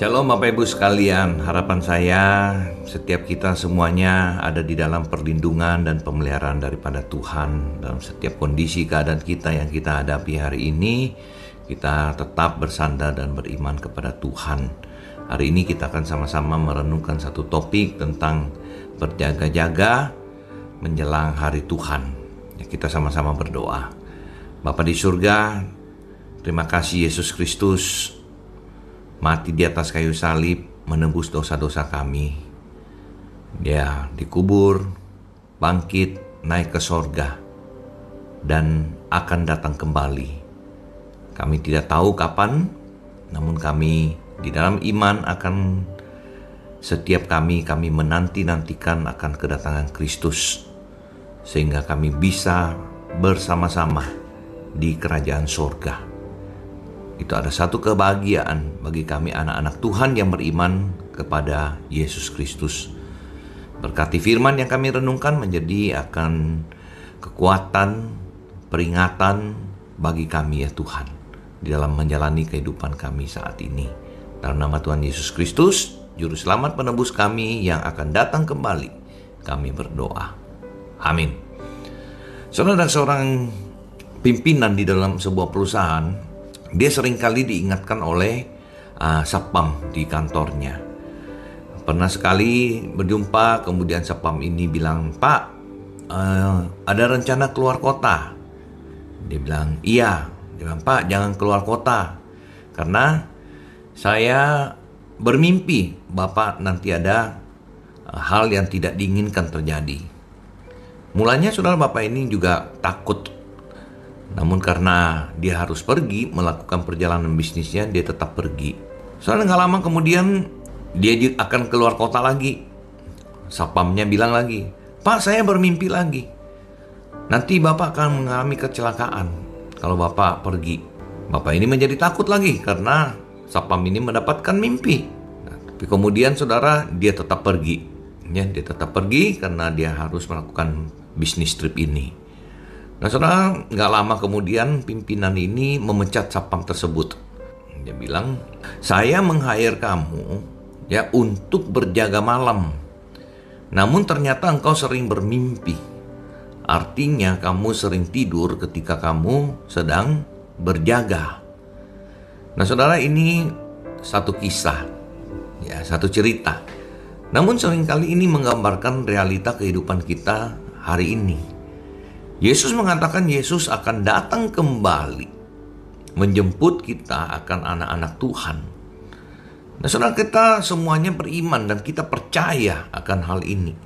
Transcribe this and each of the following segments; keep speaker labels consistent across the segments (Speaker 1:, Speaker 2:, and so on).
Speaker 1: Shalom Bapak Ibu sekalian, harapan saya setiap kita semuanya ada di dalam perlindungan dan pemeliharaan daripada Tuhan dalam setiap kondisi keadaan kita yang kita hadapi hari ini. Kita tetap bersandar dan beriman kepada Tuhan. Hari ini kita akan sama-sama merenungkan satu topik tentang berjaga-jaga menjelang hari Tuhan. Ya, kita sama-sama berdoa. Bapak di surga, terima kasih Yesus Kristus mati di atas kayu salib menembus dosa-dosa kami. Dia dikubur, bangkit, naik ke sorga, dan akan datang kembali. Kami tidak tahu kapan, namun kami di dalam iman akan setiap kami kami menanti-nantikan akan kedatangan Kristus sehingga kami bisa bersama-sama di kerajaan sorga. Itu ada satu kebahagiaan bagi kami anak-anak Tuhan yang beriman kepada Yesus Kristus. Berkati firman yang kami renungkan menjadi akan kekuatan, peringatan bagi kami ya Tuhan di dalam menjalani kehidupan kami saat ini. Dalam nama Tuhan Yesus Kristus, Juru Selamat penebus kami yang akan datang kembali, kami berdoa. Amin. Saudara seorang pimpinan di dalam sebuah perusahaan dia sering kali diingatkan oleh uh, sapam di kantornya. Pernah sekali berjumpa, kemudian sapam ini bilang, Pak, uh, ada rencana keluar kota. Dia bilang, iya. Dia bilang, Pak, jangan keluar kota. Karena saya bermimpi Bapak nanti ada uh, hal yang tidak diinginkan terjadi. Mulanya saudara Bapak ini juga takut namun karena dia harus pergi melakukan perjalanan bisnisnya, dia tetap pergi. Soalnya nggak lama kemudian dia akan keluar kota lagi. Sapamnya bilang lagi, Pak saya bermimpi lagi. Nanti Bapak akan mengalami kecelakaan kalau Bapak pergi. Bapak ini menjadi takut lagi karena Sapam ini mendapatkan mimpi. Nah, tapi kemudian saudara dia tetap pergi. Ya, dia tetap pergi karena dia harus melakukan bisnis trip ini. Nah saudara, nggak lama kemudian pimpinan ini memecat sapam tersebut. Dia bilang, saya meng-hire kamu ya untuk berjaga malam. Namun ternyata engkau sering bermimpi. Artinya kamu sering tidur ketika kamu sedang berjaga. Nah saudara ini satu kisah, ya satu cerita. Namun sering kali ini menggambarkan realita kehidupan kita hari ini. Yesus mengatakan Yesus akan datang kembali menjemput kita akan anak-anak Tuhan. Nah, saudara kita semuanya beriman dan kita percaya akan hal ini.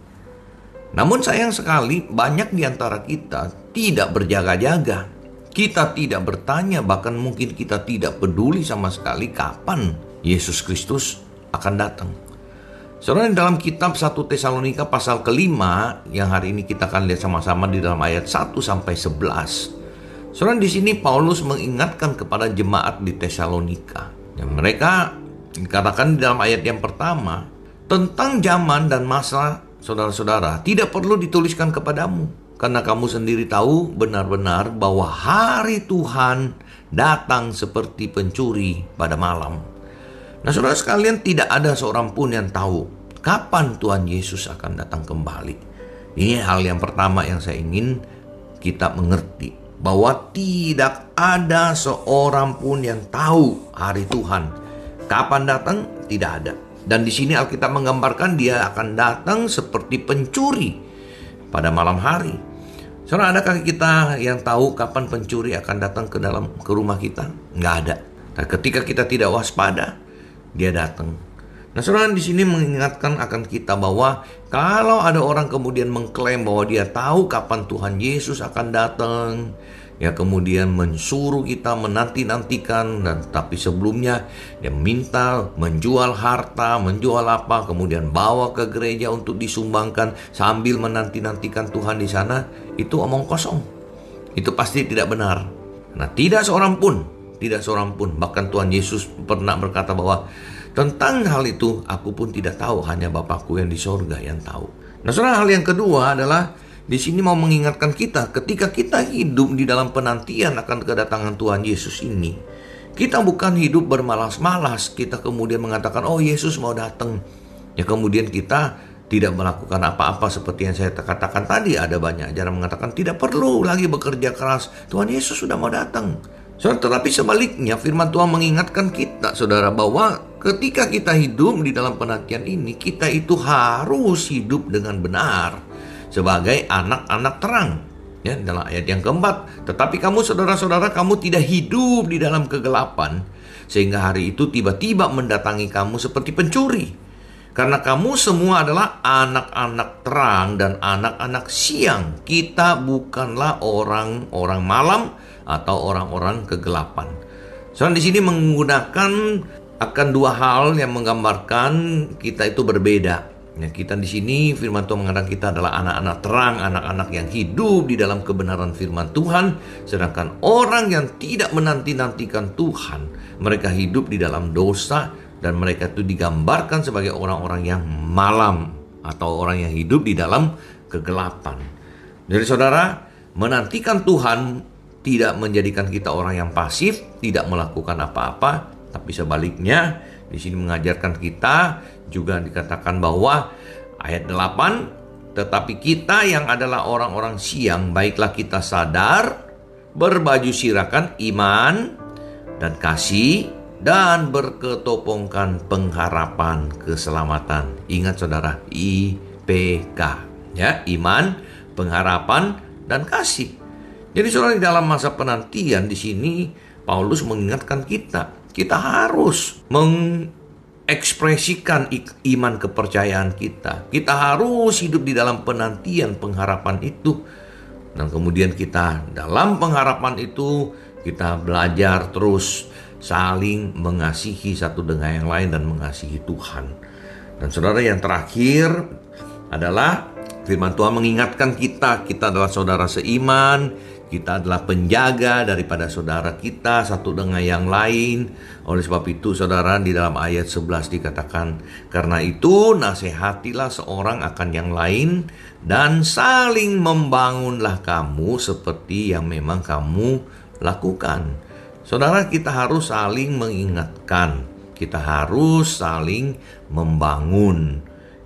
Speaker 1: Namun sayang sekali banyak di antara kita tidak berjaga-jaga. Kita tidak bertanya bahkan mungkin kita tidak peduli sama sekali kapan Yesus Kristus akan datang. Saudara dalam kitab 1 Tesalonika pasal kelima yang hari ini kita akan lihat sama-sama di dalam ayat 1 sampai 11. Saudara di sini Paulus mengingatkan kepada jemaat di Tesalonika. Dan mereka dikatakan di dalam ayat yang pertama tentang zaman dan masa saudara-saudara tidak perlu dituliskan kepadamu karena kamu sendiri tahu benar-benar bahwa hari Tuhan datang seperti pencuri pada malam. Nah saudara sekalian tidak ada seorang pun yang tahu kapan Tuhan Yesus akan datang kembali. Ini hal yang pertama yang saya ingin kita mengerti. Bahwa tidak ada seorang pun yang tahu hari Tuhan. Kapan datang? Tidak ada. Dan di sini Alkitab menggambarkan dia akan datang seperti pencuri pada malam hari. Saudara, adakah kita yang tahu kapan pencuri akan datang ke dalam ke rumah kita? Nggak ada. Nah, ketika kita tidak waspada, dia datang. Nah, saudara di sini mengingatkan akan kita bahwa kalau ada orang kemudian mengklaim bahwa dia tahu kapan Tuhan Yesus akan datang, ya kemudian mensuruh kita menanti-nantikan dan tapi sebelumnya dia minta menjual harta, menjual apa, kemudian bawa ke gereja untuk disumbangkan sambil menanti-nantikan Tuhan di sana, itu omong kosong. Itu pasti tidak benar. Nah, tidak seorang pun tidak seorang pun. Bahkan Tuhan Yesus pernah berkata bahwa tentang hal itu aku pun tidak tahu. Hanya Bapakku yang di sorga yang tahu. Nah saudara hal yang kedua adalah di sini mau mengingatkan kita ketika kita hidup di dalam penantian akan kedatangan Tuhan Yesus ini. Kita bukan hidup bermalas-malas, kita kemudian mengatakan, "Oh, Yesus mau datang." Ya kemudian kita tidak melakukan apa-apa seperti yang saya katakan tadi. Ada banyak ajaran mengatakan tidak perlu lagi bekerja keras. Tuhan Yesus sudah mau datang. Saudara, tetapi sebaliknya firman Tuhan mengingatkan kita, saudara, bahwa ketika kita hidup di dalam penantian ini, kita itu harus hidup dengan benar sebagai anak-anak terang. Ya dalam ayat yang keempat tetapi kamu saudara-saudara kamu tidak hidup di dalam kegelapan sehingga hari itu tiba-tiba mendatangi kamu seperti pencuri. Karena kamu semua adalah anak-anak terang dan anak-anak siang. Kita bukanlah orang-orang malam atau orang-orang kegelapan Soalnya di sini menggunakan akan dua hal yang menggambarkan kita itu berbeda Ya, kita di sini firman Tuhan mengatakan kita adalah anak-anak terang, anak-anak yang hidup di dalam kebenaran firman Tuhan, sedangkan orang yang tidak menanti-nantikan Tuhan, mereka hidup di dalam dosa dan mereka itu digambarkan sebagai orang-orang yang malam atau orang yang hidup di dalam kegelapan. Jadi saudara, menantikan Tuhan tidak menjadikan kita orang yang pasif, tidak melakukan apa-apa, tapi sebaliknya di sini mengajarkan kita juga dikatakan bahwa ayat 8 tetapi kita yang adalah orang-orang siang baiklah kita sadar berbaju sirakan iman dan kasih dan berketopongkan pengharapan keselamatan. Ingat saudara, IPK ya, iman, pengharapan dan kasih. Jadi saudara di dalam masa penantian di sini Paulus mengingatkan kita, kita harus meng ekspresikan iman kepercayaan kita. Kita harus hidup di dalam penantian pengharapan itu. Dan kemudian kita dalam pengharapan itu kita belajar terus saling mengasihi satu dengan yang lain dan mengasihi Tuhan. Dan saudara yang terakhir adalah firman Tuhan mengingatkan kita, kita adalah saudara seiman, kita adalah penjaga daripada saudara kita satu dengan yang lain. Oleh sebab itu saudara di dalam ayat 11 dikatakan, karena itu nasihatilah seorang akan yang lain dan saling membangunlah kamu seperti yang memang kamu lakukan. Saudara kita harus saling mengingatkan, kita harus saling membangun.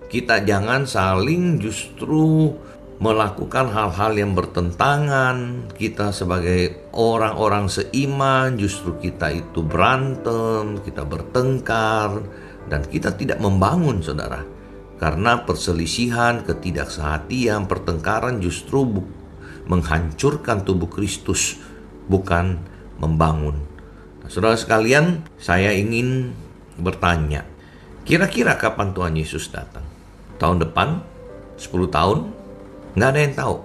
Speaker 1: Kita jangan saling justru melakukan hal-hal yang bertentangan, kita sebagai orang-orang seiman justru kita itu berantem, kita bertengkar, dan kita tidak membangun, saudara. Karena perselisihan, ketidaksehatian, pertengkaran justru menghancurkan tubuh Kristus, bukan membangun. Nah, saudara sekalian, saya ingin bertanya, kira-kira kapan Tuhan Yesus datang? Tahun depan? 10 tahun? Nggak ada yang tahu.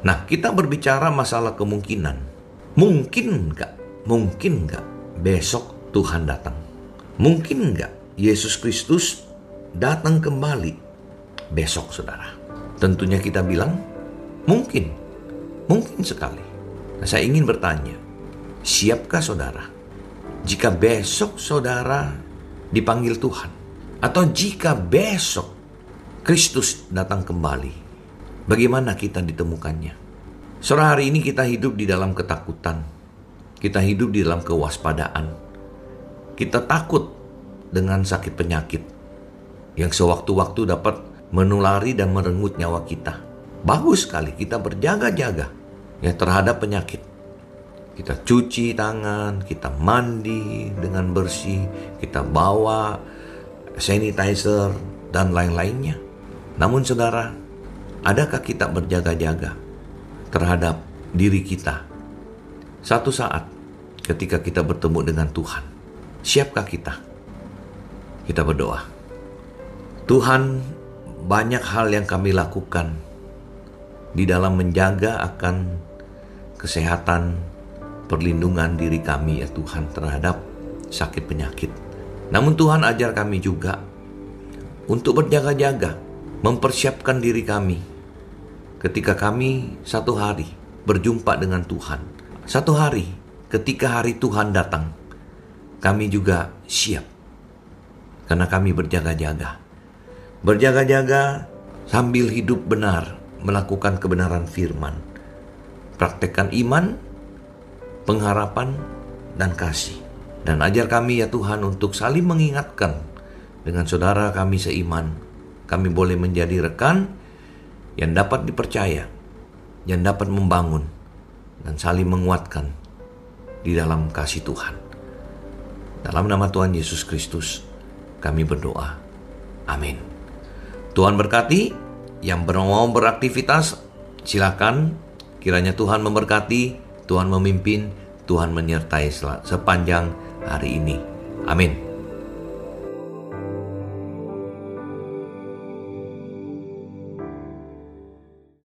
Speaker 1: Nah, kita berbicara masalah kemungkinan. Mungkin nggak? Mungkin nggak besok Tuhan datang? Mungkin nggak Yesus Kristus datang kembali besok, saudara? Tentunya kita bilang mungkin. Mungkin sekali. Nah, saya ingin bertanya, siapkah saudara? Jika besok saudara dipanggil Tuhan, atau jika besok Kristus datang kembali, Bagaimana kita ditemukannya? Sore hari ini kita hidup di dalam ketakutan. Kita hidup di dalam kewaspadaan. Kita takut dengan sakit penyakit yang sewaktu-waktu dapat menulari dan merenggut nyawa kita. Bagus sekali kita berjaga-jaga ya terhadap penyakit. Kita cuci tangan, kita mandi dengan bersih, kita bawa sanitizer dan lain-lainnya. Namun saudara, Adakah kita berjaga-jaga terhadap diri kita? Satu saat ketika kita bertemu dengan Tuhan, siapkah kita? Kita berdoa. Tuhan, banyak hal yang kami lakukan di dalam menjaga akan kesehatan, perlindungan diri kami ya Tuhan terhadap sakit penyakit. Namun Tuhan ajar kami juga untuk berjaga-jaga, mempersiapkan diri kami ketika kami satu hari berjumpa dengan Tuhan. Satu hari ketika hari Tuhan datang, kami juga siap. Karena kami berjaga-jaga. Berjaga-jaga sambil hidup benar, melakukan kebenaran firman. Praktekkan iman, pengharapan, dan kasih. Dan ajar kami ya Tuhan untuk saling mengingatkan dengan saudara kami seiman. Kami boleh menjadi rekan yang dapat dipercaya, yang dapat membangun, dan saling menguatkan di dalam kasih Tuhan. Dalam nama Tuhan Yesus Kristus, kami berdoa. Amin. Tuhan berkati yang mau beraktivitas, silakan. Kiranya Tuhan memberkati, Tuhan memimpin, Tuhan menyertai sepanjang hari ini. Amin.